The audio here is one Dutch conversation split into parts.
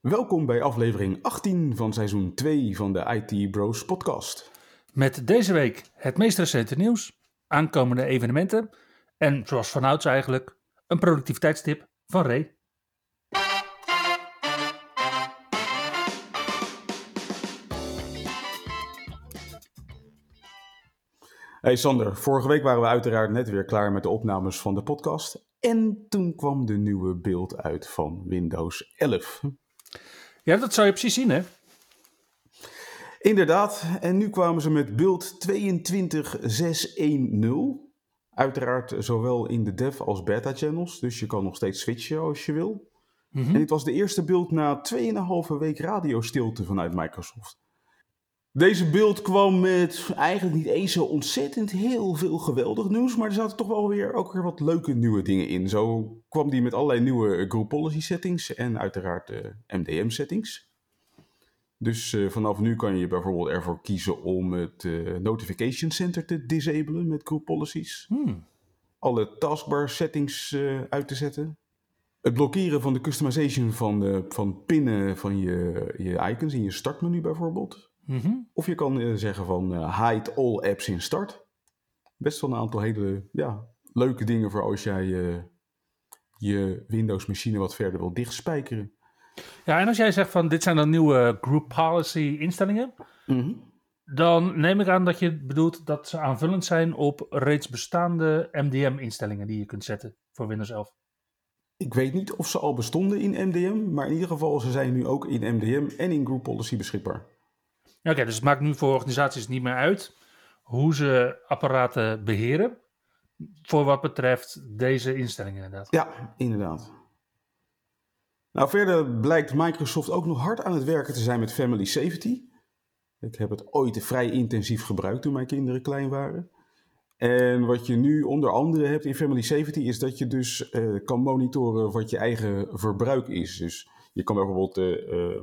Welkom bij aflevering 18 van seizoen 2 van de IT Bros podcast. Met deze week het meest recente nieuws, aankomende evenementen en, zoals vanouds eigenlijk, een productiviteitstip van Ray. Hey Sander, vorige week waren we uiteraard net weer klaar met de opnames van de podcast. En toen kwam de nieuwe beeld uit van Windows 11. Ja, dat zou je precies zien, hè? Inderdaad, en nu kwamen ze met beeld 22610. Uiteraard zowel in de dev als beta channels, dus je kan nog steeds switchen als je wil. Mhm. En dit was de eerste beeld na 2,5 week radiostilte vanuit Microsoft. Deze beeld kwam met eigenlijk niet eens zo ontzettend heel veel geweldig nieuws, maar er zaten toch wel weer ook weer wat leuke nieuwe dingen in. Zo kwam die met allerlei nieuwe group policy settings en uiteraard de MDM settings. Dus eh, vanaf nu kan je bijvoorbeeld ervoor kiezen om het eh, notification center te disablen met group policies. Hmm. Alle taskbar settings eh, uit te zetten. Het blokkeren van de customization van, de, van pinnen van je, je icons in je startmenu bijvoorbeeld. Mhm. Of je kan eh, zeggen van eh, hide all apps in start. Best wel een aantal hele ja, leuke dingen voor als jij eh, je Windows machine wat verder wil dichtspijkeren. Ja, en als jij zegt van dit zijn dan nieuwe group policy instellingen, dan neem ik aan dat je bedoelt dat ze aanvullend zijn op reeds bestaande MDM instellingen die je kunt zetten voor Windows 11. Ik weet niet of ze al bestonden in MDM, maar in ieder geval ze zijn nu ook in MDM en in group policy beschikbaar. Oké, dus het maakt nu voor organisaties niet meer uit hoe ze apparaten beheren. Voor wat betreft deze instellingen inderdaad. Ja, inderdaad. Nou, verder blijkt Microsoft ook nog hard aan het werken te zijn met Family Safety. Ik heb het ooit vrij intensief gebruikt toen mijn kinderen klein waren. En wat je nu onder andere hebt in Family Safety is dat je dus eh, kan monitoren wat je eigen verbruik is. Dus je kan bijvoorbeeld eh, eh,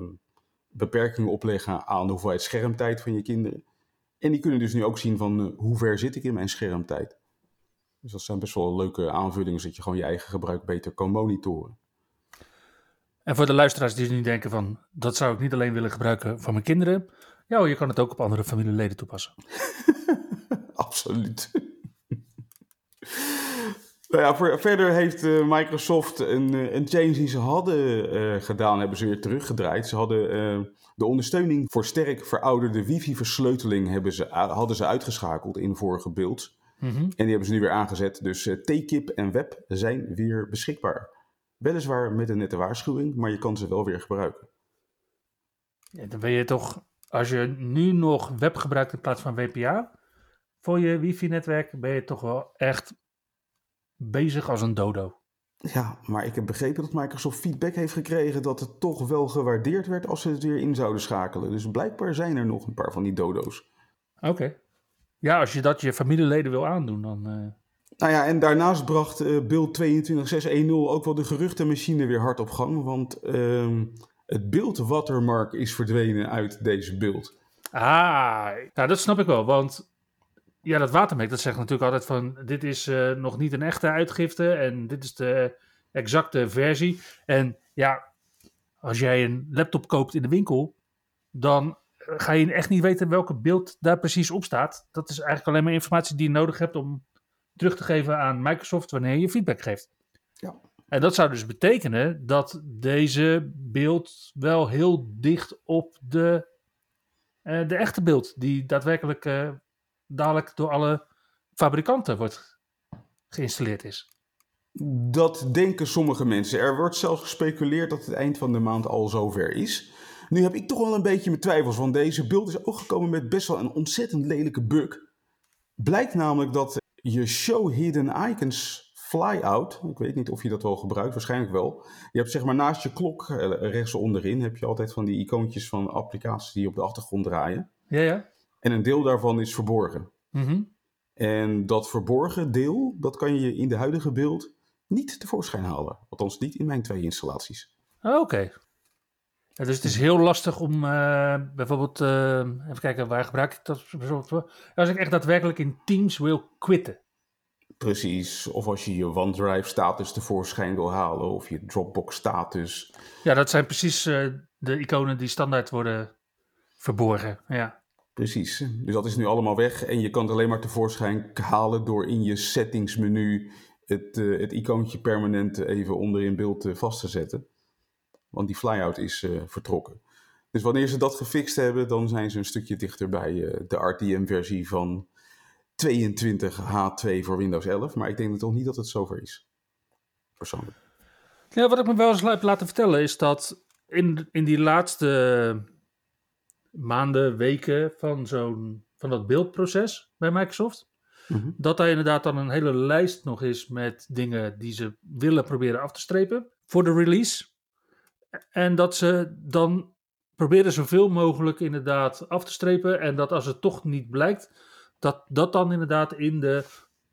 beperkingen opleggen aan de hoeveelheid schermtijd van je kinderen. En die kunnen dus nu ook zien van eh, hoe ver zit ik in mijn schermtijd. Dus dat zijn best wel leuke aanvullingen, zodat je gewoon je eigen gebruik beter kan monitoren. En voor de luisteraars die nu denken van dat zou ik niet alleen willen gebruiken voor mijn kinderen. Ja, je kan het ook op andere familieleden toepassen. Absoluut. Nou ja, voor- verder heeft eh, Microsoft een, eh, een change die ze hadden eh, gedaan, hebben ze weer teruggedraaid. Ze hadden de ondersteuning voor sterk verouderde wifi-versleuteling hebben ze, hadden ze uitgeschakeld in vorige builds. Mhm. En die hebben ze nu weer aangezet. Dus TKIP en Web zijn weer beschikbaar. Weliswaar met een nette waarschuwing, maar je kan ze wel weer gebruiken. Ja, dan ben je toch, als je nu nog web gebruikt in plaats van WPA voor je wifi-netwerk, ben je toch wel echt bezig als een dodo. Ja, maar ik heb begrepen dat Microsoft feedback heeft gekregen dat het toch wel gewaardeerd werd als ze het weer in zouden schakelen. Dus blijkbaar zijn er nog een paar van die dodo's. Oké. Ja, als je dat je familieleden wil aandoen, dan... eh, Nou ja, en daarnaast bracht eh build 22.610 ook wel de geruchtenmachine weer hard op gang. Want ehm, het beeld watermark is verdwenen uit deze beeld. Ah, nou dat snap ik wel, want ja, dat watermerk dat zegt natuurlijk altijd van dit is eh, nog niet een echte uitgifte en dit is de exacte versie. En ja, als jij een laptop koopt in de winkel, dan ga je echt niet weten welke beeld daar precies op staat. Dat is eigenlijk alleen maar informatie die je nodig hebt om terug te geven aan Microsoft wanneer je feedback geeft. Ja. En dat zou dus betekenen dat deze beeld wel heel dicht op de eh, de echte beeld, die daadwerkelijk eh, dadelijk door alle fabrikanten wordt geïnstalleerd is. Dat denken sommige mensen. Er wordt zelfs gespeculeerd dat het eind van de maand al zover is. Nu heb ik toch wel een beetje mijn twijfels, want deze beeld is ook gekomen met best wel een ontzettend lelijke bug. Blijkt namelijk dat je show hidden icons fly-out, ik weet niet of je dat wel gebruikt, waarschijnlijk wel. Je hebt zeg maar naast je klok eh, rechts onderin heb je altijd van die icoontjes van applicaties die op de achtergrond draaien. Ja, ja. En een deel daarvan is verborgen. Mhm. En dat verborgen deel, dat kan je in de huidige beeld niet tevoorschijn halen. Althans niet in mijn twee installaties. Oh, Oké. Ja, dus het is heel lastig om eh, bijvoorbeeld, eh, even kijken, waar gebruik ik dat? bijvoorbeeld voor? Als ik echt daadwerkelijk in Teams wil quitten. Precies. Of als je je OneDrive status tevoorschijn wil halen. Of je Dropbox status. Ja, dat zijn precies eh, de iconen die standaard worden verborgen. Ja. Precies. Dus dat is nu allemaal weg. En je kan het alleen maar tevoorschijn halen door in je settingsmenu het, eh, het icoontje permanent even onder in beeld eh, vast te zetten. Want die flyout is eh, vertrokken. Dus wanneer ze dat gefixt hebben, dan zijn ze een stukje dichter bij eh, de RTM-versie van 22H2 voor Windows 11. Maar ik denk toch niet dat het zover is. Persoonlijk. Ja, wat ik me wel eens heb laten vertellen is dat in, in die laatste maanden, weken van, zo'n, van dat beeldproces bij Microsoft, Mhm. dat daar inderdaad dan een hele lijst nog is met dingen die ze willen proberen af te strepen voor de release. En dat ze dan proberen zoveel mogelijk inderdaad af te strepen. En dat als het toch niet blijkt, dat dat dan inderdaad in de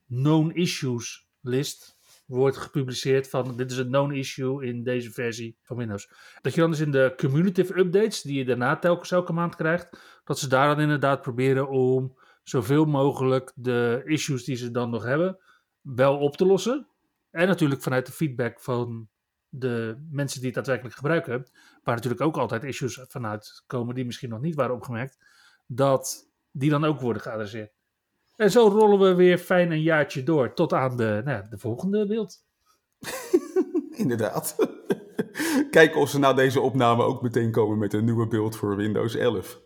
known issues list wordt gepubliceerd van dit is een known issue in deze versie van Windows. Dat je dan dus in de cumulative updates, die je daarna telkens elke maand krijgt, dat ze daar dan inderdaad proberen om zoveel mogelijk de issues die ze dan nog hebben, wel op te lossen. En natuurlijk vanuit de feedback van de mensen die het daadwerkelijk gebruiken, waar natuurlijk ook altijd issues vanuit komen die misschien nog niet waren opgemerkt, dat die dan ook worden geadresseerd. En zo rollen we weer fijn een jaartje door tot aan de, nou de volgende beeld. Inderdaad. Kijken of ze na deze opname ook meteen komen met een nieuwe beeld voor Windows 11.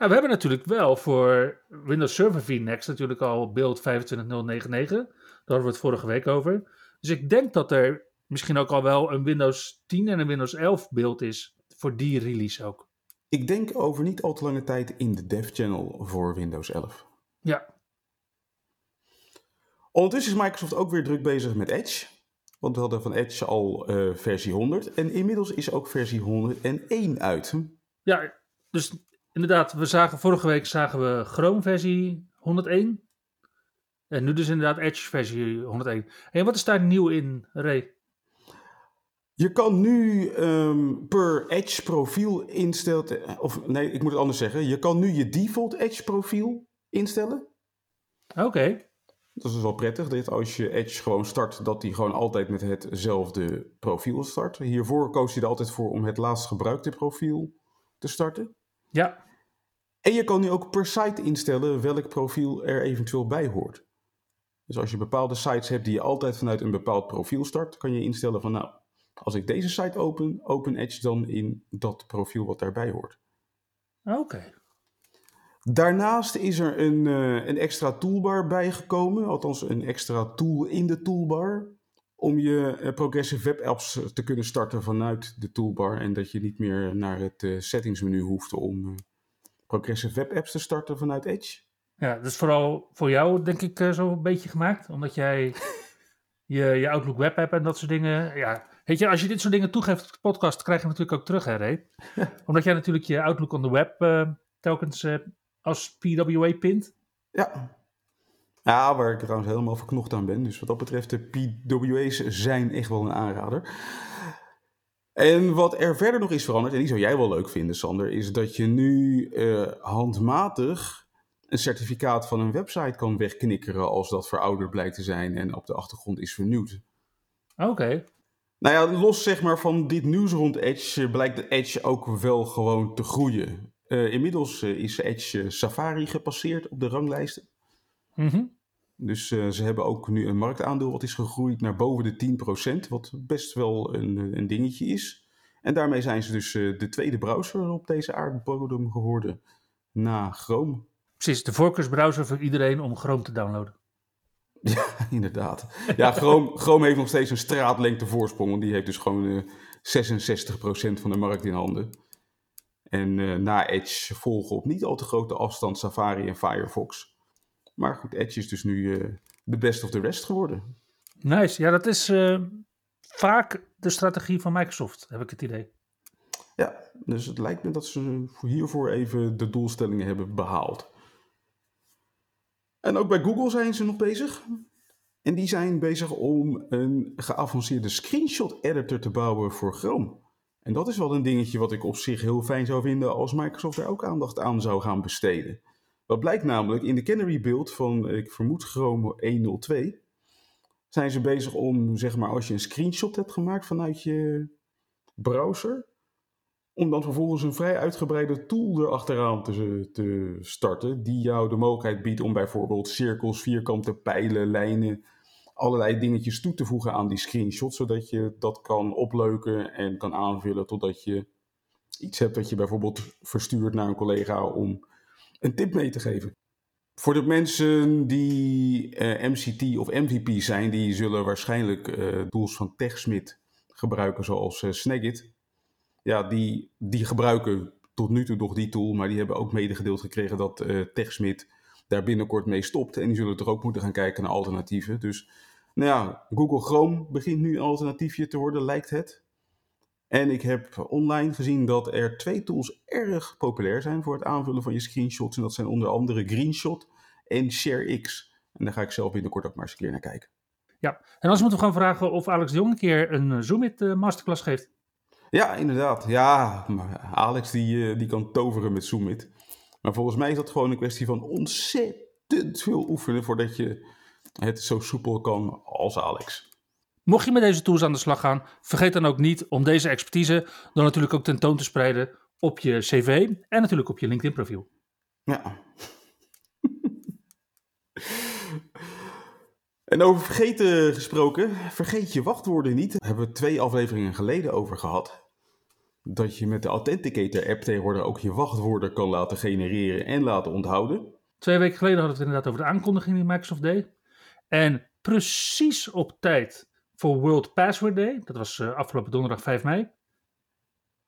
Nou, we hebben natuurlijk wel voor Windows Server VNext natuurlijk al beeld 25099. Daar hadden we het vorige week over. Dus ik denk dat er misschien ook al wel een Windows 10 en een Windows 11 beeld is voor die release ook. Ik denk over niet al te lange tijd in de dev channel voor Windows 11. Ja, Ondertussen is Microsoft ook weer druk bezig met Edge. Want we hadden van Edge al eh, versie 100. En inmiddels is ook versie 101 uit. ja dus inderdaad, we zagen, vorige week zagen we Chrome versie 101. En nu dus inderdaad Edge versie 101. En wat is daar nieuw in, Ray? Je kan nu ehm, per Edge profiel instellen. Of nee, ik moet het anders zeggen. Je kan nu je default Edge profiel instellen. Oké, Dat is wel prettig, dat als je Edge gewoon start, dat die gewoon altijd met hetzelfde profiel start. Hiervoor koos je er altijd voor om het laatst gebruikte profiel te starten. ja. En je kan nu ook per site instellen welk profiel er eventueel bij hoort. Dus als je bepaalde sites hebt die je altijd vanuit een bepaald profiel start, kan je instellen van nou, als ik deze site open, open Edge dan in dat profiel wat daarbij hoort. Oké. Daarnaast is er een, eh, een extra toolbar bijgekomen, althans een extra tool in de toolbar, om je eh, Progressive Web Apps te kunnen starten vanuit de toolbar en dat je niet meer naar het eh, settingsmenu hoeft om Progressive Web Apps te starten vanuit Edge. Ja, dat is vooral voor jou, denk ik, zo een beetje gemaakt. Omdat jij je, je Outlook web hebt en dat soort dingen. Ja, weet je, als je dit soort dingen toegeeft op de podcast, krijg je natuurlijk ook terug, hè, Ray? Omdat jij natuurlijk je Outlook on the web eh, telkens eh, als PWA pint. Ja. Ja, waar ik trouwens helemaal verknocht aan ben. Dus wat dat betreft, de PWA's zijn echt wel een aanrader. En wat er verder nog is veranderd, en die zou jij wel leuk vinden, Sander, is dat je nu eh, handmatig een certificaat van een website kan wegknikkeren als dat verouderd blijkt te zijn en op de achtergrond is vernieuwd. Oké. Nou ja, los zeg maar van dit nieuws rond Edge eh, blijkt de Edge ook wel gewoon te groeien. Eh, inmiddels eh, is Edge Safari gepasseerd op de ranglijsten. Mhm. Dus ze hebben ook nu een marktaandeel wat is gegroeid naar boven de 10%, wat best wel een, een dingetje is. En daarmee zijn ze dus de tweede browser op deze aardbodem geworden na Chrome. Precies, de voorkeursbrowser voor iedereen om Chrome te downloaden. Ja, inderdaad. Ja, Chrome, Chrome heeft nog steeds een straatlengte voorsprong, want die heeft dus gewoon eh 66% van de markt in handen. En eh, na Edge volgen op niet al te grote afstand Safari en Firefox. Maar goed, Edge is dus nu eh, de best of the rest geworden. Nice. Ja, dat is eh, vaak de strategie van Microsoft, heb ik het idee. Ja, dus het lijkt me dat ze hiervoor even de doelstellingen hebben behaald. En ook bij Google zijn ze nog bezig. En die zijn bezig om een geavanceerde screenshot editor te bouwen voor Chrome. En dat is wel een dingetje wat ik op zich heel fijn zou vinden als Microsoft er ook aandacht aan zou gaan besteden. Wat blijkt namelijk in de Canary build van, ik vermoed Chrome 1.02, zijn ze bezig om, zeg maar, als je een screenshot hebt gemaakt vanuit je browser, om dan vervolgens een vrij uitgebreide tool erachteraan te, te starten, die jou de mogelijkheid biedt om bijvoorbeeld cirkels, vierkante pijlen, lijnen, allerlei dingetjes toe te voegen aan die screenshot, zodat je dat kan opleuken en kan aanvullen totdat je iets hebt dat je bijvoorbeeld verstuurt naar een collega om een tip mee te geven. Voor de mensen die eh, MCT of MVP zijn, die zullen waarschijnlijk uh, tools van TechSmith gebruiken, zoals Snagit. Ja, die, die gebruiken tot nu toe nog die tool, maar die hebben ook medegedeeld gekregen dat uh, TechSmith daar binnenkort mee stopt. En die zullen toch ook moeten gaan kijken naar alternatieven. Dus nou ja, Google Chrome begint nu een alternatiefje te worden, lijkt het. En ik heb online gezien dat er twee tools erg populair zijn voor het aanvullen van je screenshots. En dat zijn onder andere Greenshot en ShareX. En daar ga ik zelf binnenkort ook maar eens een keer naar kijken. Ja, en als moeten we gaan vragen of Alex de Jong een keer een eh, Zoomit masterclass geeft. Ja, inderdaad. Ja, Alex die, uh, die kan toveren met Zoomit. Maar volgens mij is dat gewoon een kwestie van ontzettend veel oefenen voordat je het zo soepel kan als Alex. Mocht je met deze tools aan de slag gaan, vergeet dan ook niet om deze expertise dan natuurlijk ook tentoon te spreiden op je cv en natuurlijk op je LinkedIn profiel. Ja. En over vergeten gesproken, vergeet je wachtwoorden niet. Daar hebben we twee afleveringen geleden over gehad. Dat je met de Authenticator app tegenwoordig ook je wachtwoorden kan laten genereren en laten onthouden. Twee weken geleden hadden we het inderdaad over de aankondiging die Microsoft deed. En precies op tijd voor World Password Day, dat was uh, afgelopen donderdag 5 mei,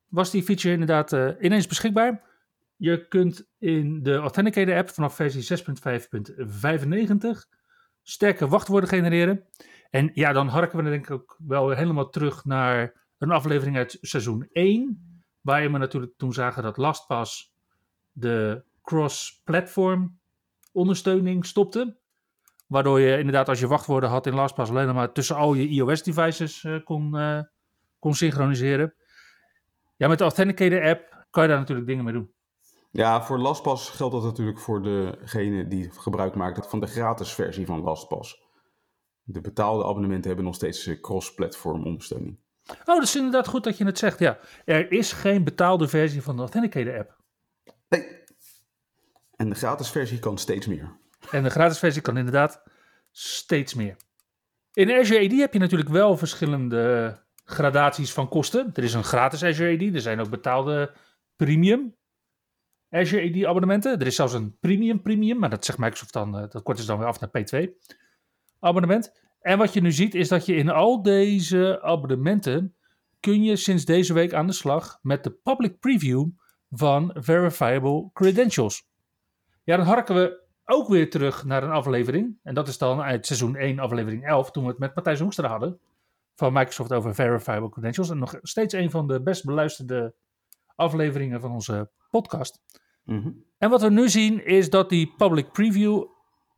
was die feature inderdaad uh, ineens beschikbaar. Je kunt in de Authenticator app vanaf versie 6.5.95 sterke wachtwoorden genereren. En ja, dan harken we denk ik ook wel helemaal terug naar een aflevering uit seizoen 1, waar we natuurlijk toen zagen dat LastPass de cross-platform ondersteuning stopte. Waardoor je inderdaad als je wachtwoorden had in LastPass alleen maar tussen al je iOS-devices uh, kon, uh, kon synchroniseren. Ja, met de Authenticator app kan je daar natuurlijk dingen mee doen. Ja, voor LastPass geldt dat natuurlijk voor degene die gebruik maakt van de gratis versie van LastPass. De betaalde abonnementen hebben nog steeds eh, cross-platform ondersteuning. Oh, dat is inderdaad goed dat je het zegt. Ja, er is geen betaalde versie van de Authenticator app. Nee. En de gratis versie kan steeds meer. En de gratis versie kan inderdaad steeds meer. In Azure AD heb je natuurlijk wel verschillende gradaties van kosten. Er is een gratis Azure AD, er zijn ook betaalde premium Azure AD abonnementen. Er is zelfs een premium premium, maar dat zegt Microsoft dan, eh, dat kort is dan weer af naar P2 abonnement. En wat je nu ziet is dat je in al deze abonnementen kun je sinds deze week aan de slag met de public preview van verifiable credentials. Ja, dan harken we ook weer terug naar een aflevering. En dat is dan uit seizoen 1, aflevering 11, toen we het met Matthijs Hoekstra hadden. Van Microsoft over verifiable credentials. En nog steeds een van de best beluisterde afleveringen van onze podcast. Mhm. En wat we nu zien is dat die public preview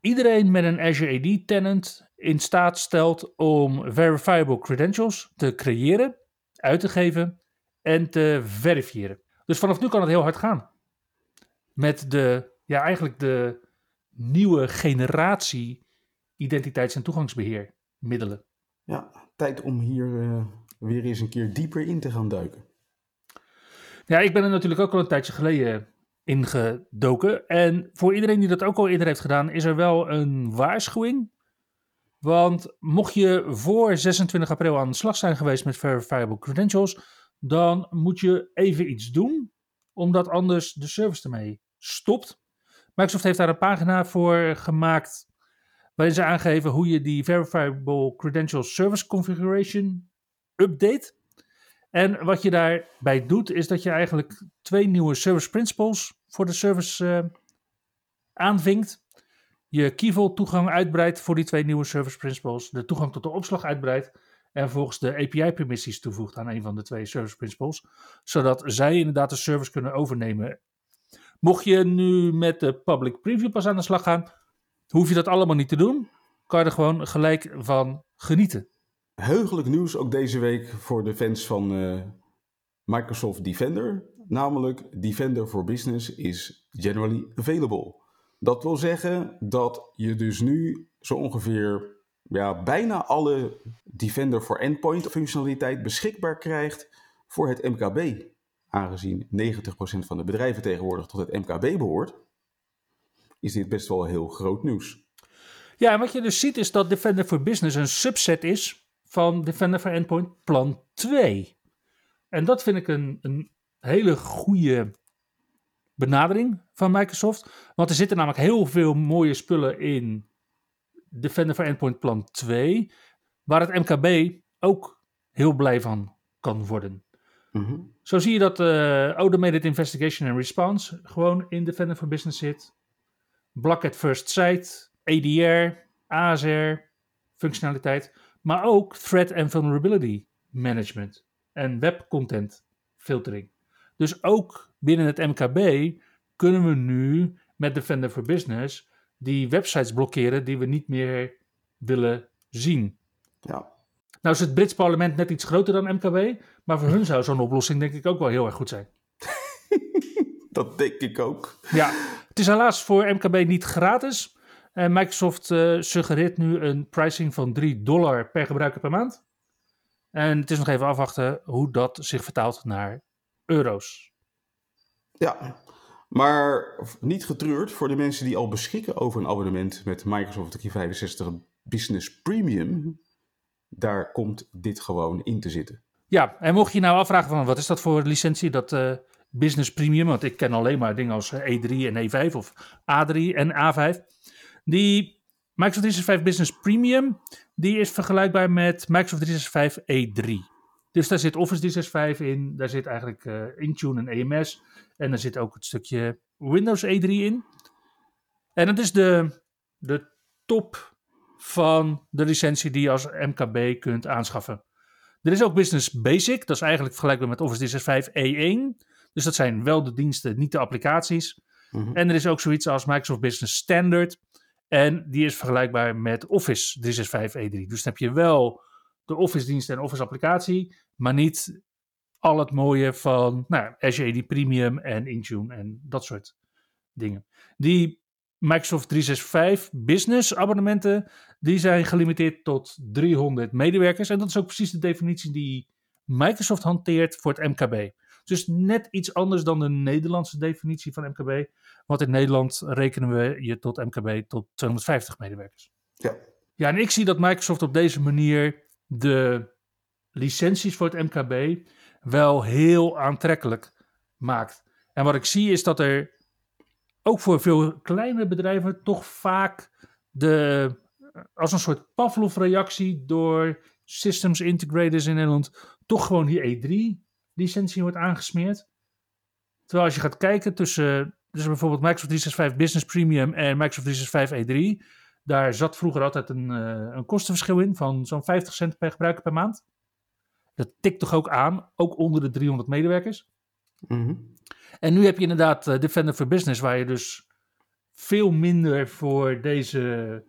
iedereen met een Azure AD tenant in staat stelt om verifiable credentials te creëren, uit te geven en te verifiëren. Dus vanaf nu kan het heel hard gaan. Met de, ja, eigenlijk de nieuwe generatie identiteits- en toegangsbeheermiddelen. Ja, tijd om hier uh, weer eens een keer dieper in te gaan duiken. Ja, ik ben er natuurlijk ook al een tijdje geleden ingedoken. En voor iedereen die dat ook al eerder heeft gedaan, is er wel een waarschuwing. Want mocht je voor 26 april aan de slag zijn geweest met verifiable credentials, dan moet je even iets doen, omdat anders de service ermee stopt. Microsoft heeft daar een pagina voor gemaakt waarin ze aangeven hoe je die Verifiable Credentials Service Configuration update. En wat je daarbij doet, is dat je eigenlijk twee nieuwe service principles voor de service uh, aanvinkt. Je Vault toegang uitbreidt voor die twee nieuwe service principles. De toegang tot de opslag uitbreidt. en volgens de API-permissies toevoegt aan een van de twee service principles, zodat zij inderdaad de service kunnen overnemen. Mocht je nu met de public preview pas aan de slag gaan, hoef je dat allemaal niet te doen. Kan je er gewoon gelijk van genieten. Heugelijk nieuws ook deze week voor de fans van uh, Microsoft Defender. Namelijk, Defender for Business is generally available. Dat wil zeggen dat je dus nu zo ongeveer ja, bijna alle Defender for Endpoint functionaliteit beschikbaar krijgt voor het MKB. Aangezien 90% van de bedrijven tegenwoordig tot het MKB behoort, is dit best wel heel groot nieuws. Ja, en wat je dus ziet is dat Defender for Business een subset is van Defender for Endpoint plan 2. En dat vind ik een, een hele goede benadering van Microsoft. Want er zitten namelijk heel veel mooie spullen in Defender for Endpoint Plan 2, waar het MKB ook heel blij van kan worden. Mhm. Zo zie je dat uh, Automated Investigation and Response gewoon in Defender for Business zit. Block at First Sight, ADR, ASR, functionaliteit, maar ook Threat and Vulnerability Management en Web Content Filtering. Dus ook binnen het MKB kunnen we nu met Defender for Business die websites blokkeren die we niet meer willen zien. Ja. Nou is het Brits parlement net iets groter dan MKB, maar voor hun zou zo'n oplossing denk ik ook wel heel erg goed zijn. Dat denk ik ook. Ja, het is helaas voor MKB niet gratis. En Microsoft uh, suggereert nu een pricing van 3 dollar per gebruiker per maand. En het is nog even afwachten hoe dat zich vertaalt naar euro's. Ja, maar niet getreurd voor de mensen die al beschikken over een abonnement met Microsoft 365 Business Premium. Daar komt dit gewoon in te zitten. Ja, en mocht je nou afvragen van wat is dat voor licentie, dat uh, Business Premium, want ik ken alleen maar dingen als E3 en E5 of A3 en A5. Die Microsoft 365 Business Premium, die is vergelijkbaar met Microsoft 365 E3. Dus daar zit Office 365 in, daar zit eigenlijk uh, Intune en EMS. En er zit ook het stukje Windows E3 in. En dat is de, de top van de licentie die je als MKB kunt aanschaffen. Er is ook Business Basic, dat is eigenlijk vergelijkbaar met Office 365 E1. Dus dat zijn wel de diensten, niet de applicaties. Mhm. En er is ook zoiets als Microsoft Business Standard. En die is vergelijkbaar met Office 365 E3. Dus dan heb je wel de Office diensten en Office applicatie, maar niet al het mooie van nou, Azure AD Premium en Intune en dat soort dingen. Die Microsoft 365 Business abonnementen, die zijn gelimiteerd tot 300 medewerkers. En dat is ook precies de definitie die Microsoft hanteert voor het MKB. Dus net iets anders dan de Nederlandse definitie van MKB. Want in Nederland rekenen we je tot MKB tot 250 medewerkers. Ja. Ja, en ik zie dat Microsoft op deze manier de licenties voor het MKB wel heel aantrekkelijk maakt. En wat ik zie is dat er ook voor veel kleine bedrijven toch vaak de, als een soort Pavlov-reactie door systems integrators in Nederland toch gewoon die E3-licentie wordt aangesmeerd. Terwijl als je gaat kijken tussen dus bijvoorbeeld Microsoft 365 Business Premium en Microsoft 365 E3, daar zat vroeger altijd een, uh, een kostenverschil in van zo'n 50 cent per gebruiker per maand. Dat tikt toch ook aan, ook onder de 300 medewerkers. Mhm. En nu heb je inderdaad uh, Defender for Business, waar je dus veel minder voor deze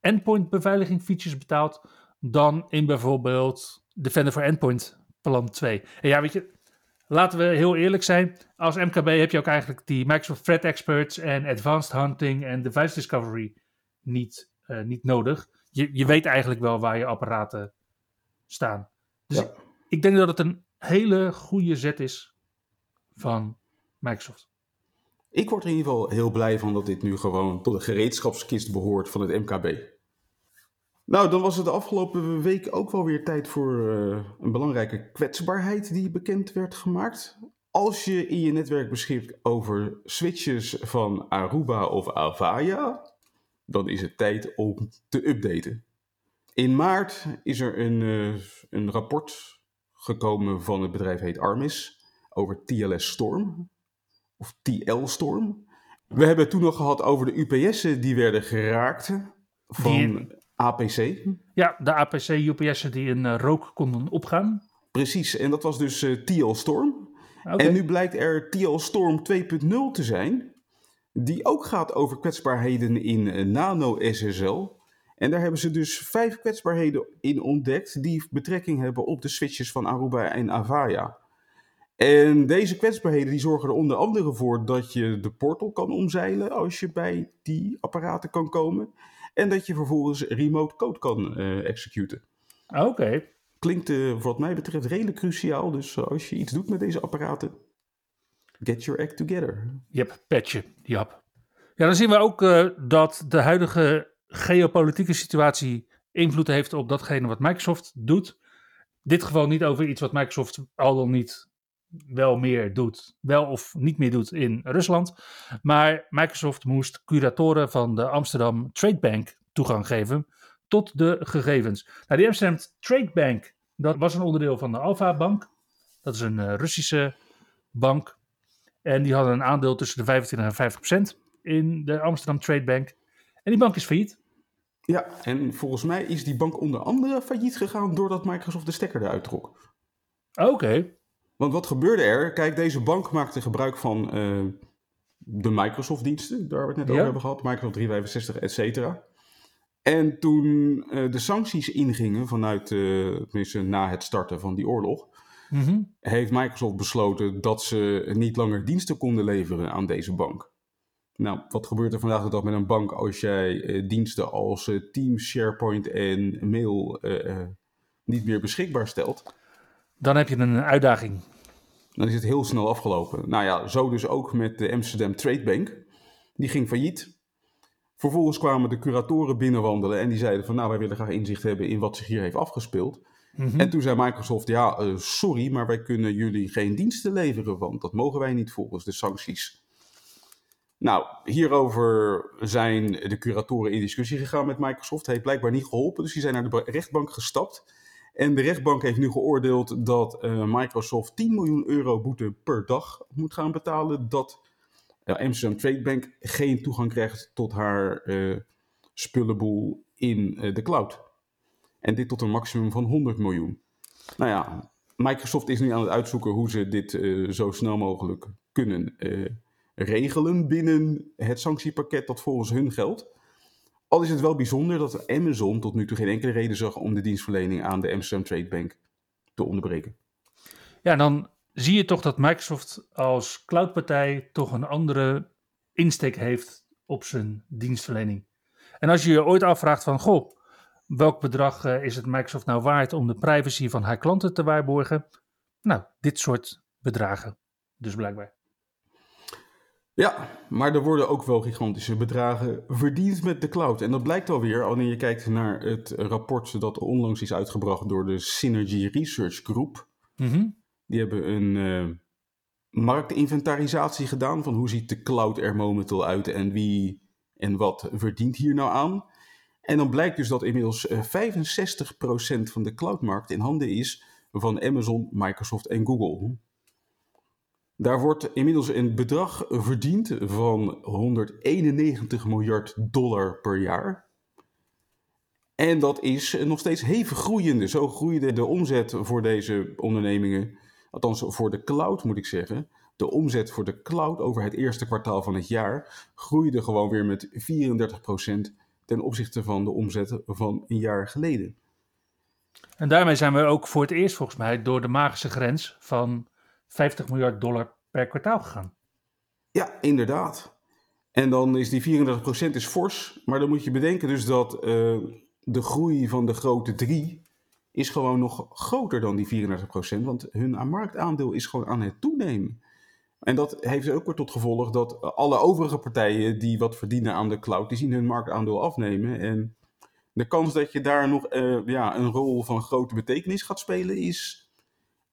endpoint beveiliging features betaalt dan in bijvoorbeeld Defender for Endpoint plan 2. En ja, weet je, laten we heel eerlijk zijn. Als MKB heb je ook eigenlijk die Microsoft Threat Experts en Advanced Hunting en Device Discovery niet, uh, niet nodig. Je, je weet eigenlijk wel waar je apparaten staan. Dus ik, ik denk dat het een hele goede zet is van Microsoft. Ik word er in ieder geval heel blij van dat dit nu gewoon tot de gereedschapskist behoort van het MKB. Nou, dan was het de afgelopen week ook wel weer tijd voor uh, een belangrijke kwetsbaarheid die bekend werd gemaakt. Als je in je netwerk beschikt over switches van Aruba of Avaya, dan is het tijd om te updaten. In maart is er een, uh, een rapport gekomen van het bedrijf heet Armis over TLS Storm of TL Storm. We hebben het toen nog gehad over de UPS'en die werden geraakt. Van... Die, APC. Ja, de APC UPS'en die in uh, rook konden opgaan. Precies, en dat was dus uh, TL Storm. Okay. En nu blijkt er TL Storm 2.0 te zijn, die ook gaat over kwetsbaarheden in uh, nano-SSL. En daar hebben ze dus vijf kwetsbaarheden in ontdekt die betrekking hebben op de switches van Aruba en Avaya. En deze kwetsbaarheden die zorgen er onder andere voor dat je de portal kan omzeilen als je bij die apparaten kan komen. En dat je vervolgens remote code kan uh, executen. Oké. Klinkt uh, wat mij betreft redelijk cruciaal. Dus als je iets doet met deze apparaten, get your act together. Yep, patchen. Yep. Ja, dan zien we ook dat de huidige geopolitieke situatie invloed heeft op datgene wat Microsoft doet. Dit geval niet over iets wat Microsoft al dan niet wel meer doet, wel of niet meer doet in Rusland. Maar Microsoft moest curatoren van de Amsterdam Trade Bank toegang geven tot de gegevens. Nou, die Amsterdam Trade Bank, dat was een onderdeel van de Alpha Bank. Dat is een uh, Russische bank. En die hadden een aandeel tussen de 25 en 50 procent in de Amsterdam Trade Bank. En die bank is failliet. Ja, en volgens mij is die bank onder andere failliet gegaan doordat Microsoft de stekker eruit trok. Oké. Okay. Want wat gebeurde er? Kijk, deze bank maakte gebruik van uh, de Microsoft-diensten, daar we het net ja. over hebben gehad, Microsoft 365, et cetera. En toen uh, de sancties ingingen vanuit, uh, tenminste na het starten van die oorlog, mm -hmm. heeft Microsoft besloten dat ze niet langer diensten konden leveren aan deze bank. Nou, wat gebeurt er vandaag de dag met een bank als jij diensten als Teams, SharePoint en mail niet meer beschikbaar stelt? Dan heb je een uitdaging. Dan is het heel snel afgelopen. Nou ja, zo dus ook met de Amsterdam Trade Bank. Die ging failliet. Vervolgens kwamen de curatoren binnenwandelen en die zeiden van nou wij willen graag inzicht hebben in wat zich hier heeft afgespeeld. Mm -hmm. En toen zei Microsoft ja uh, sorry maar wij kunnen jullie geen diensten leveren want dat mogen wij niet volgens de sancties. Nou, hierover zijn de curatoren in discussie gegaan met Microsoft. Heeft blijkbaar niet geholpen, dus die zijn naar de rechtbank gestapt. En de rechtbank heeft nu geoordeeld dat uh, Microsoft 10 miljoen euro boete per dag moet gaan betalen. Dat uh, Amsterdam Trade Bank geen toegang krijgt tot haar uh, spullenboel in de cloud. En dit tot een maximum van 100 miljoen. Nou ja, Microsoft is nu aan het uitzoeken hoe ze dit zo snel mogelijk kunnen regelen binnen het sanctiepakket dat volgens hun geldt. Al is het wel bijzonder dat Amazon tot nu toe geen enkele reden zag om de dienstverlening aan de Amsterdam Trade Bank te onderbreken. Ja, dan zie je toch dat Microsoft als cloudpartij toch een andere insteek heeft op zijn dienstverlening. En als je je ooit afvraagt van, goh, welk bedrag uh, is het Microsoft nou waard om de privacy van haar klanten te waarborgen? Nou, dit soort bedragen dus blijkbaar. Ja, maar er worden ook wel gigantische bedragen verdiend met de cloud. En dat blijkt alweer wanneer je kijkt naar het rapport dat onlangs is uitgebracht door de Synergy Research Group. Mm -hmm. Die hebben een uh, marktinventarisatie gedaan van hoe ziet de cloud er momenteel uit en wie en wat verdient hier nou aan. En dan blijkt dus dat inmiddels 65% van de cloudmarkt in handen is van Amazon, Microsoft en Google. Daar wordt inmiddels een bedrag verdiend van 191 miljard dollar per jaar. En dat is nog steeds hevig groeiende. Zo groeide de omzet voor deze ondernemingen, althans voor de cloud moet ik zeggen. De omzet voor de cloud over het eerste kwartaal van het jaar groeide gewoon weer met 34% ten opzichte van de omzet van een jaar geleden. En daarmee zijn we ook voor het eerst volgens mij door de magische grens van 50 miljard dollar per kwartaal gegaan. Ja, inderdaad. En dan is die 34% is fors, maar dan moet je bedenken dus dat uh, de groei van de grote drie is gewoon nog groter dan die 34%, want hun marktaandeel is gewoon aan het toenemen. En dat heeft ook weer tot gevolg dat alle overige partijen die wat verdienen aan de cloud, die zien hun marktaandeel afnemen. En de kans dat je daar nog uh, ja, een rol van grote betekenis gaat spelen, is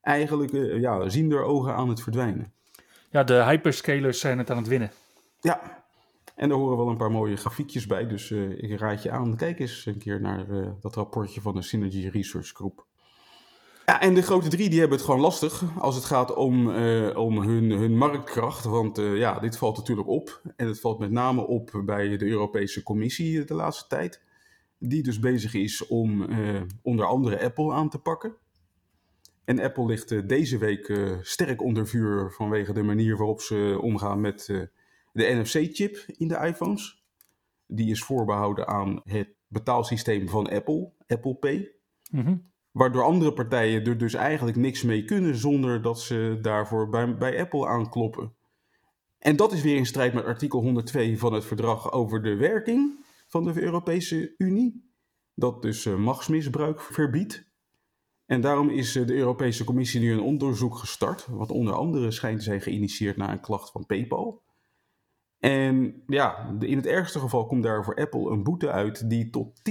eigenlijk uh, ja, zien door ogen aan het verdwijnen. Ja, de hyperscalers zijn het aan het winnen. Ja, en er horen wel een paar mooie grafiekjes bij. Dus uh, ik raad je aan, kijk eens een keer naar uh, dat rapportje van de Synergy Research Group. Ja, en de grote drie die hebben het gewoon lastig als het gaat om, uh, om hun, hun marktkracht. Want ja, dit valt natuurlijk op. En het valt met name op bij de Europese Commissie de laatste tijd. die dus bezig is om onder andere Apple aan te pakken. En Apple ligt uh, deze week uh, sterk onder vuur vanwege de manier waarop ze omgaan met de NFC-chip in de iPhones. Die is voorbehouden aan het betaalsysteem van Apple, Apple Pay. Mm Waardoor andere partijen er dus eigenlijk niks mee kunnen zonder dat ze daarvoor bij, bij Apple aankloppen. En dat is weer in strijd met artikel 102 van het verdrag over de werking van de Europese Unie. Dat dus machtsmisbruik verbiedt. En daarom is uh, de Europese Commissie nu een onderzoek gestart, wat onder andere schijnt te zijn geïnitieerd na een klacht van PayPal. En ja, in het ergste geval komt daar voor Apple een boete uit die tot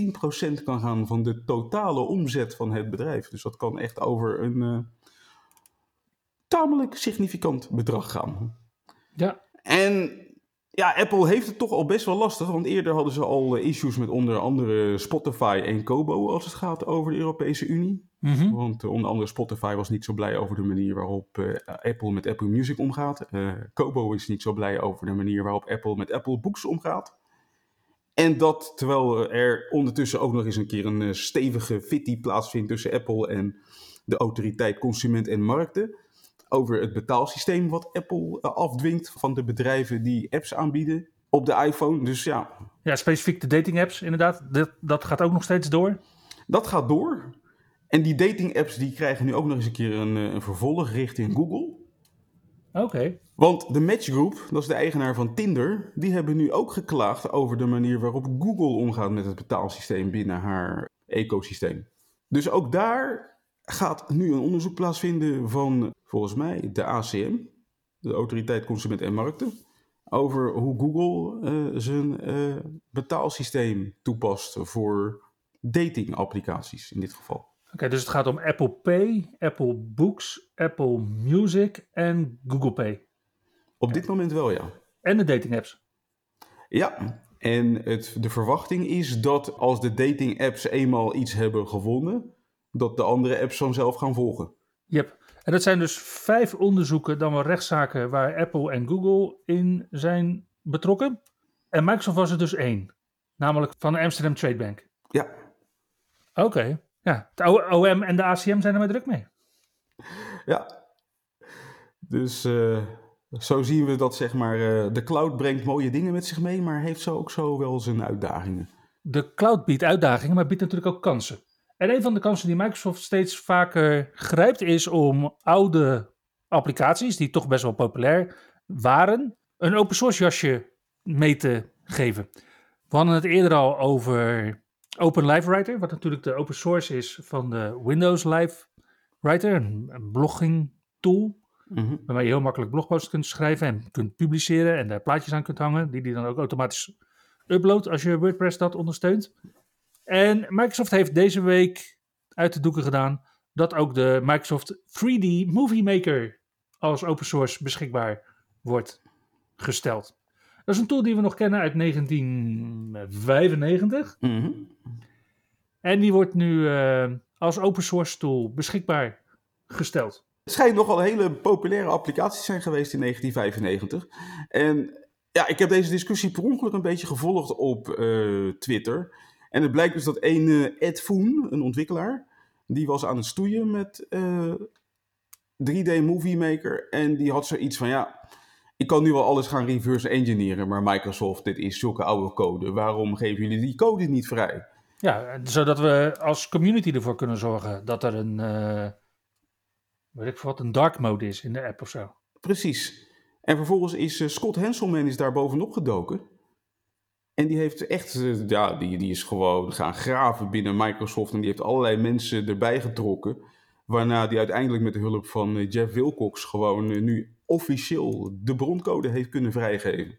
10% kan gaan van de totale omzet van het bedrijf. Dus dat kan echt over een uh, tamelijk significant bedrag gaan. Ja. En ja, Apple heeft het toch al best wel lastig, want eerder hadden ze al eh, issues met onder andere Spotify en Kobo als het gaat over de Europese Unie. Mm -hmm. Want uh, onder andere Spotify was niet zo blij over de manier waarop uh, Apple met Apple Music omgaat. Kobo is niet zo blij over de manier waarop Apple met Apple Books omgaat. En dat terwijl er ondertussen ook nog eens een keer een stevige fitty plaatsvindt tussen Apple en de autoriteit Consument en Markten over het betaalsysteem wat Apple afdwingt van de bedrijven die apps aanbieden op de iPhone. Dus ja. Ja, specifiek de dating apps inderdaad. Dat, dat gaat ook nog steeds door. Dat gaat door. En die dating apps die krijgen nu ook nog eens een keer een, een vervolg richting Google. Oké. Okay. Want de Match Group, dat is de eigenaar van Tinder, die hebben nu ook geklaagd over de manier waarop Google omgaat met het betaalsysteem binnen haar ecosysteem. Dus ook daar gaat nu een onderzoek plaatsvinden van volgens mij de ACM, de Autoriteit Consument en Markten, over hoe Google uh, zijn uh, betaalsysteem toepast voor datingapplicaties in dit geval. Oké, okay, dus het gaat om Apple Pay, Apple Books, Apple Music en Google Pay. Op dit moment wel, ja. En de dating apps. Ja, en het, de verwachting is dat als de dating apps eenmaal iets hebben gewonnen, dat de andere apps vanzelf gaan volgen. Yep. En dat zijn dus vijf onderzoeken, dan wel rechtszaken waar Apple en Google in zijn betrokken. En Microsoft was er dus één, namelijk van de Amsterdam Trade Bank. Ja. Oké, okay. ja. Het OM en de ACM zijn er maar druk mee. Ja. Dus uh, zo zien we dat zeg maar, uh, de cloud brengt mooie dingen met zich mee, maar heeft zo ook zo wel zijn uitdagingen. De cloud biedt uitdagingen, maar biedt natuurlijk ook kansen. En een van de kansen die Microsoft steeds vaker grijpt is om oude applicaties, die toch best wel populair waren, een open source jasje mee te geven. We hadden het eerder al over Open Live Writer, wat natuurlijk de open source is van de Windows Live Writer, een, blogging tool. Mm-hmm. Waarmee je heel makkelijk blogposts kunt schrijven en kunt publiceren en daar plaatjes aan kunt hangen, die die dan ook automatisch uploadt als je WordPress dat ondersteunt. En Microsoft heeft deze week uit de doeken gedaan dat ook de Microsoft 3D Movie Maker als open source beschikbaar wordt gesteld. Dat is een tool die we nog kennen uit 1995. Mm-hmm. En die wordt nu uh, als open source tool beschikbaar gesteld. Het schijnt nogal een hele populaire applicatie zijn geweest in 1995. En ja, ik heb deze discussie per ongeluk een beetje gevolgd op uh, Twitter. En het blijkt dus dat een uh, Ed Foon, een ontwikkelaar, die was aan het stoeien met uh, 3D Movie Maker. En die had zoiets van, ja, ik kan nu wel alles gaan reverse engineeren, maar Microsoft, dit is zulke oude code. Waarom geven jullie die code niet vrij? Ja, zodat we als community ervoor kunnen zorgen dat er een, uh, weet ik wat, een dark mode is in de app of zo. Precies. En vervolgens is uh, Scott Henselman is daar bovenop gedoken. En die heeft echt, ja, die, die is gewoon gaan graven binnen Microsoft. En die heeft allerlei mensen erbij getrokken. Waarna die uiteindelijk met de hulp van uh, Jeff Wilcox gewoon uh, nu officieel de broncode heeft kunnen vrijgeven.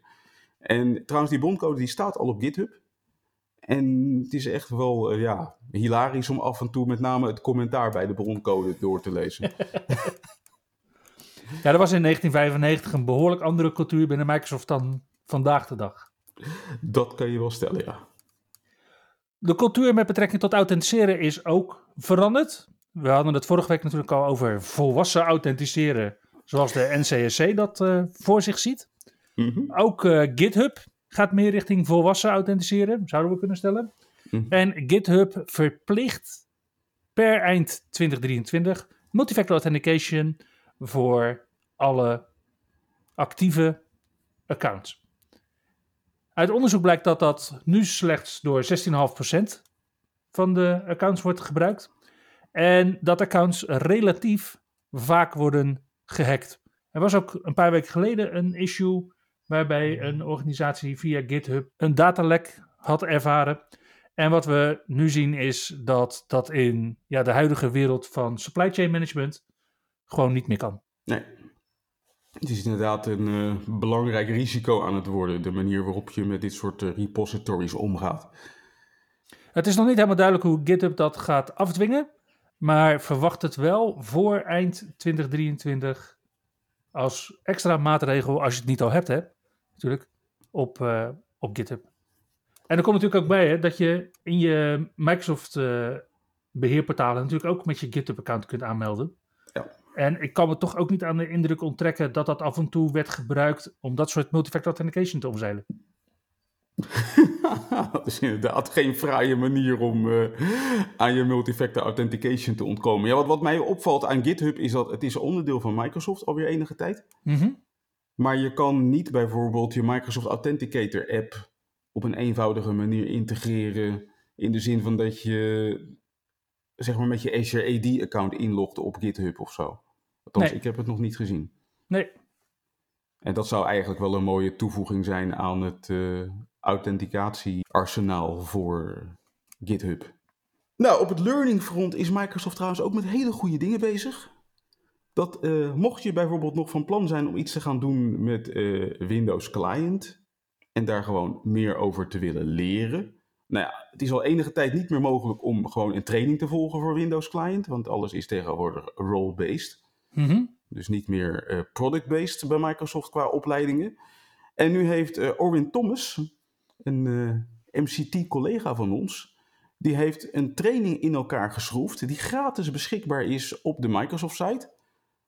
En trouwens, die broncode die staat al op GitHub. En het is echt wel ja, hilarisch om af en toe met name het commentaar bij de broncode door te lezen. ja, er was in 1995 een behoorlijk andere cultuur binnen Microsoft dan vandaag de dag. Dat kan je wel stellen, ja. De cultuur met betrekking tot authenticeren is ook veranderd. We hadden het vorige week natuurlijk al over volwassen authenticeren, zoals de NCSC dat uh, voor zich ziet. Mm-hmm. Ook uh, GitHub gaat meer richting volwassen authenticeren, zouden we kunnen stellen. Mhm. En GitHub verplicht per eind 2023 multifactor authentication voor alle actieve accounts. Uit onderzoek blijkt dat dat nu slechts door 16,5% van de accounts wordt gebruikt. En dat accounts relatief vaak worden gehackt. Er was ook een paar weken geleden een issue waarbij een organisatie via GitHub een datalek had ervaren. En wat we nu zien is dat dat in ja, de huidige wereld van supply chain management gewoon niet meer kan. Nee. Het is inderdaad een eh, belangrijk risico aan het worden, de manier waarop je met dit soort eh, repositories omgaat. Het is nog niet helemaal duidelijk hoe GitHub dat gaat afdwingen, maar verwacht het wel voor eind 2023 als extra maatregel, als je het niet al hebt, hè, natuurlijk, op, eh, op GitHub. En er komt natuurlijk ook bij hè, dat je in je Microsoft eh, beheerportalen natuurlijk ook met je GitHub-account kunt aanmelden. En ik kan me toch ook niet aan de indruk onttrekken dat dat af en toe werd gebruikt om dat soort multifactor authentication te omzeilen. dat is inderdaad geen fraaie manier om eh, aan je multifactor authentication te ontkomen. Ja, wat, wat mij opvalt aan GitHub is dat het is onderdeel van Microsoft alweer enige tijd. Mhm. Maar je kan niet bijvoorbeeld je Microsoft Authenticator app op een eenvoudige manier integreren. In de zin van dat je zeg maar met je Azure AD account inlogt op GitHub of zo. Althans, Nee. ik heb het nog niet gezien. Nee, En dat zou eigenlijk wel een mooie toevoeging zijn aan het eh authenticatiearsenaal voor GitHub. Nou, op het learning front is Microsoft trouwens ook met hele goede dingen bezig. Dat eh, mocht je bijvoorbeeld nog van plan zijn om iets te gaan doen met eh, Windows Client en daar gewoon meer over te willen leren. Nou ja, het is al enige tijd niet meer mogelijk om gewoon een training te volgen voor Windows Client, want alles is tegenwoordig role-based. Mhm. Dus niet meer eh, product-based bij Microsoft qua opleidingen. En nu heeft eh Orwin Thomas, een eh, MCT-collega van ons, die heeft een training in elkaar geschroefd die gratis beschikbaar is op de Microsoft-site.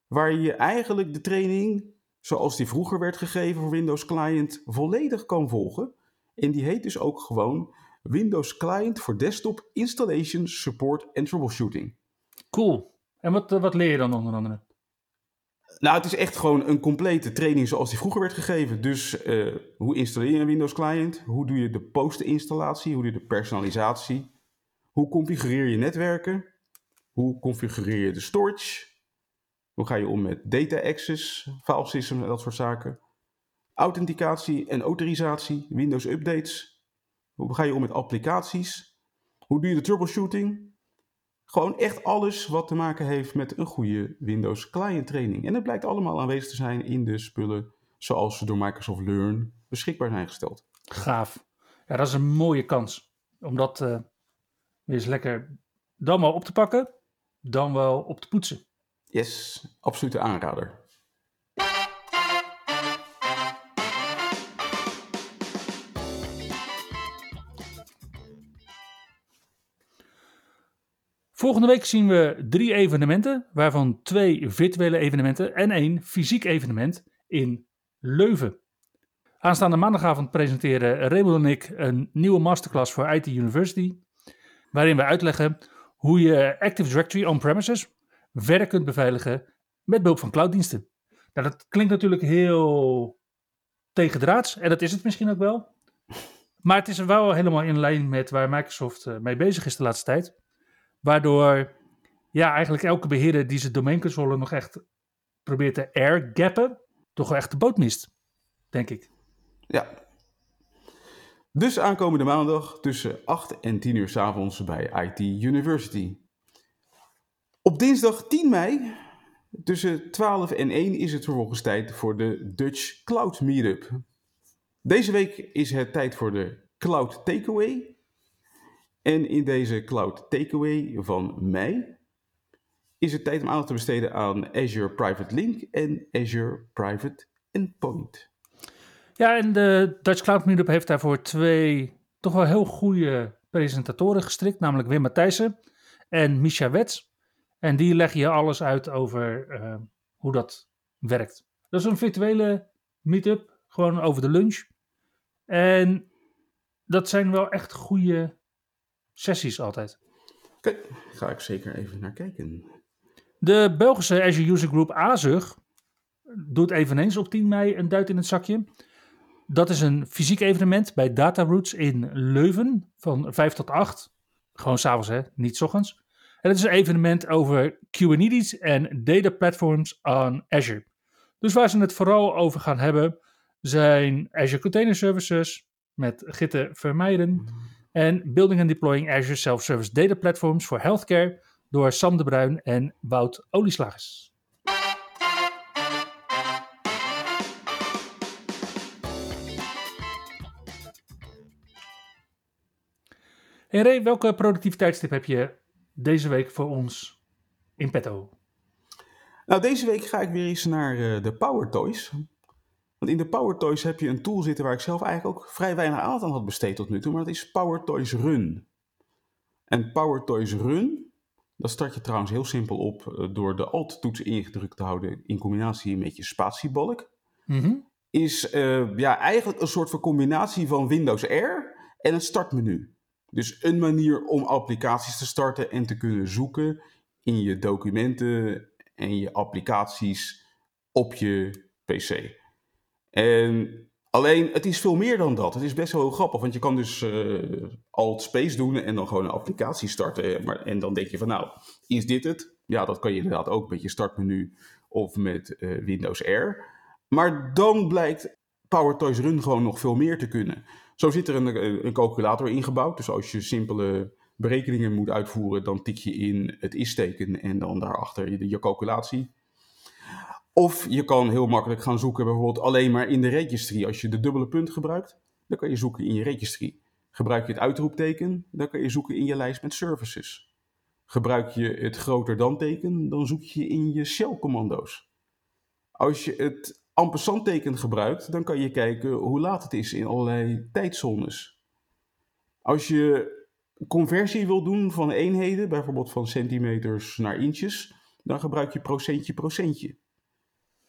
Waar je eigenlijk de training, zoals die vroeger werd gegeven voor Windows Client, volledig kan volgen. En die heet dus ook gewoon Windows Client voor Desktop Installation, Support en Troubleshooting. cool. En wat, eh, wat leer je dan onder andere? Nou, het is echt gewoon een complete training zoals die vroeger werd gegeven. Dus eh, hoe installeer je een Windows client? Hoe doe je de post-installatie? Hoe doe je de personalisatie? Hoe configureer je netwerken? Hoe configureer je de storage? Hoe ga je om met data access, file systems en dat soort zaken? Authenticatie en autorisatie, Windows updates. Hoe ga je om met applicaties? Hoe doe je de troubleshooting? Gewoon echt alles wat te maken heeft met een goede Windows client training. En dat blijkt allemaal aanwezig te zijn in de spullen zoals ze door Microsoft Learn beschikbaar zijn gesteld. Gaaf. Ja, dat is een mooie kans. Om dat eh, weer eens lekker dan wel op te pakken, dan wel op te poetsen. Yes, absolute aanrader. Volgende week zien we drie evenementen, waarvan twee virtuele evenementen en één fysiek evenement in Leuven. Aanstaande maandagavond presenteren Raymond en ik een nieuwe masterclass voor IT University, waarin we uitleggen hoe je Active Directory on-premises verder kunt beveiligen met behulp van clouddiensten. Nou, dat klinkt natuurlijk heel tegendraads, en dat is het misschien ook wel. Maar het is wel helemaal in lijn met waar Microsoft eh, mee bezig is de laatste tijd. Waardoor ja, eigenlijk elke beheerder die zijn domeinconsole nog echt probeert te airgappen, toch wel echt de boot mist, denk ik. Ja. Dus aankomende maandag tussen 8 en 10 uur 's avonds bij IT University. Op dinsdag 10 mei tussen 12 en 1 is het vervolgens tijd voor de Dutch Cloud Meetup. Deze week is het tijd voor de Cloud Takeaway. En in deze Cloud Takeaway van mei is het tijd om aandacht te besteden aan Azure Private Link en Azure Private Endpoint. Ja, en de Dutch Cloud Meetup heeft daarvoor twee toch wel heel goede presentatoren gestrikt, namelijk Wim Matthijssen en Misha Wets. En die leggen je alles uit over eh, hoe dat werkt. Dat is een virtuele meetup, gewoon over de lunch. En dat zijn wel echt goede sessies altijd. Oké, ga ik zeker even naar kijken. De Belgische Azure User Group AZUG doet eveneens op 10 mei een duit in het zakje. Dat is een fysiek evenement bij Dataroots in Leuven van 5 tot 8. Gewoon s'avonds, hè? Niet s ochtends. En het is een evenement over Kubernetes en data platforms on Azure. Dus waar ze het vooral over gaan hebben zijn Azure Container Services met gitten vermijden en Building and Deploying Azure Self-Service Data Platforms for Healthcare door Sam de Bruin en Wout Olieslagers. Hey Ray, welke productiviteitstip heb je deze week voor ons in petto? Nou, deze week ga ik weer eens naar uh, de Power Toys. Want in de Power Toys heb je een tool zitten waar ik zelf eigenlijk ook vrij weinig aandacht aan had besteed tot nu toe. Maar dat is Power Toys Run. En Power Toys Run, dat start je trouwens heel simpel op uh, door de Alt-toets ingedrukt te houden in combinatie met je spatiebalk. Mm Is uh, ja, eigenlijk een soort van combinatie van Windows R en een startmenu. Dus een manier om applicaties te starten en te kunnen zoeken in je documenten en je applicaties op je PC. En alleen, het is veel meer dan dat. Het is best wel grappig, want je kan dus uh, alt space doen en dan gewoon een applicatie starten. Maar, en dan denk je van, nou, is dit het? Ja, dat kan je inderdaad ook met je startmenu of met uh, Windows R. Maar dan blijkt PowerToys Run gewoon nog veel meer te kunnen. Zo zit er een, een calculator ingebouwd. Dus als je simpele berekeningen moet uitvoeren, dan tik je in het is-teken en dan daarachter je, je calculatie. Of je kan heel makkelijk gaan zoeken bijvoorbeeld alleen maar in de registry. Als je de dubbele punt gebruikt, dan kan je zoeken in je registry. Gebruik je het uitroepteken, dan kan je zoeken in je lijst met services. Gebruik je het groter dan teken, dan zoek je in je shell commando's. Als je het ampersand teken gebruikt, dan kan je kijken hoe laat het is in allerlei tijdzones. Als je conversie wil doen van eenheden, bijvoorbeeld van centimeters naar inches, dan gebruik je procentje procentje.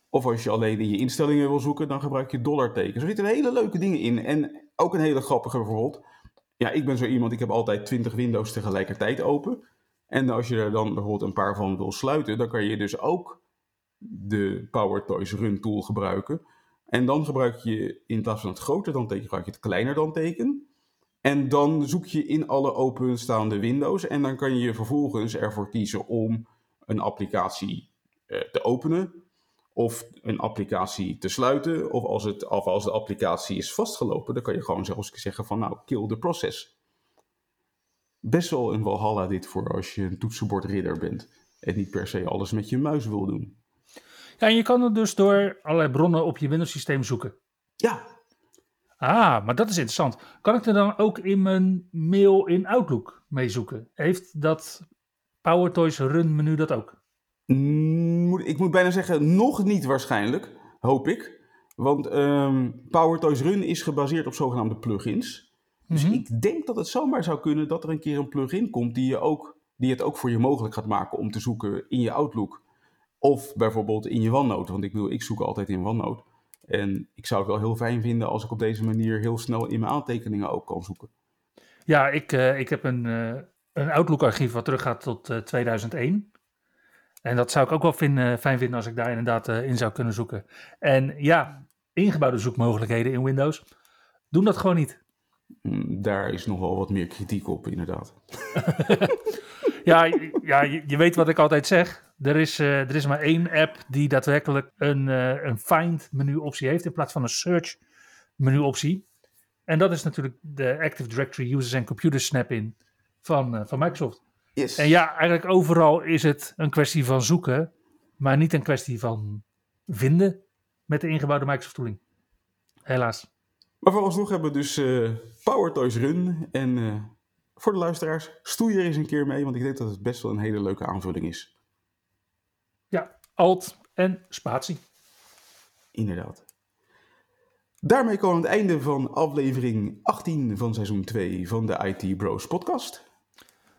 Of als je alleen in je instellingen wil zoeken, dan gebruik je dollartekens. Er zitten hele leuke dingen in. En ook een hele grappige bijvoorbeeld. Ja, ik ben zo iemand, ik heb altijd 20 Windows tegelijkertijd open. En als je er dan bijvoorbeeld een paar van wil sluiten, dan kan je dus ook de PowerToys Run tool gebruiken. En dan gebruik je in plaats van het groter dan teken, gebruik je het kleiner dan teken. En dan zoek je in alle openstaande Windows. En dan kan je vervolgens ervoor kiezen om een applicatie eh, te openen. Of een applicatie te sluiten. Of als, het, of als de applicatie is vastgelopen, dan kan je gewoon zelfs zeggen van nou, kill the process. Best wel een walhalla dit voor als je een toetsenbordridder bent. En niet per se alles met je muis wil doen. Ja, en je kan het dus door allerlei bronnen op je Windows systeem zoeken. Ja. Ah, maar dat is interessant. Kan ik er dan ook in mijn mail in Outlook mee zoeken? Heeft dat PowerToys Run menu dat ook? Ik moet bijna zeggen, nog niet waarschijnlijk, hoop ik. Want um, PowerToys Run is gebaseerd op zogenaamde plugins. Dus mm -hmm. ik denk dat het zomaar zou kunnen dat er een keer een plugin komt die, je ook, die het ook voor je mogelijk gaat maken om te zoeken in je Outlook. Of bijvoorbeeld in je OneNote, want ik bedoel, ik zoek altijd in OneNote. En ik zou het wel heel fijn vinden als ik op deze manier heel snel in mijn aantekeningen ook kan zoeken. Ja, ik, uh, ik heb een, uh, een Outlook-archief wat teruggaat tot uh, 2001. En dat zou ik ook wel vinden, fijn vinden als ik daar inderdaad uh, in zou kunnen zoeken. En ja, ingebouwde zoekmogelijkheden in Windows doen dat gewoon niet. Mm, Daar is nog wel wat meer kritiek op, inderdaad. ja, ja je, je, weet wat ik altijd zeg. Er is, uh, er is maar één app die daadwerkelijk een, uh, een find menu optie heeft in plaats van een search menu optie. En dat is natuurlijk de Active Directory Users and Computers snap-in van, uh, van Microsoft. Yes. En ja, eigenlijk overal is het een kwestie van zoeken, maar niet een kwestie van vinden met de ingebouwde Microsoft tooling. Helaas. Maar vooralsnog hebben we dus uh, PowerToys Run. En uh, voor de luisteraars, stoei er eens een keer mee, want ik denk dat het best wel een hele leuke aanvulling is. Ja, Alt en spatie. Inderdaad. Daarmee komen we aan het einde van aflevering 18 van seizoen 2 van de IT Bros podcast.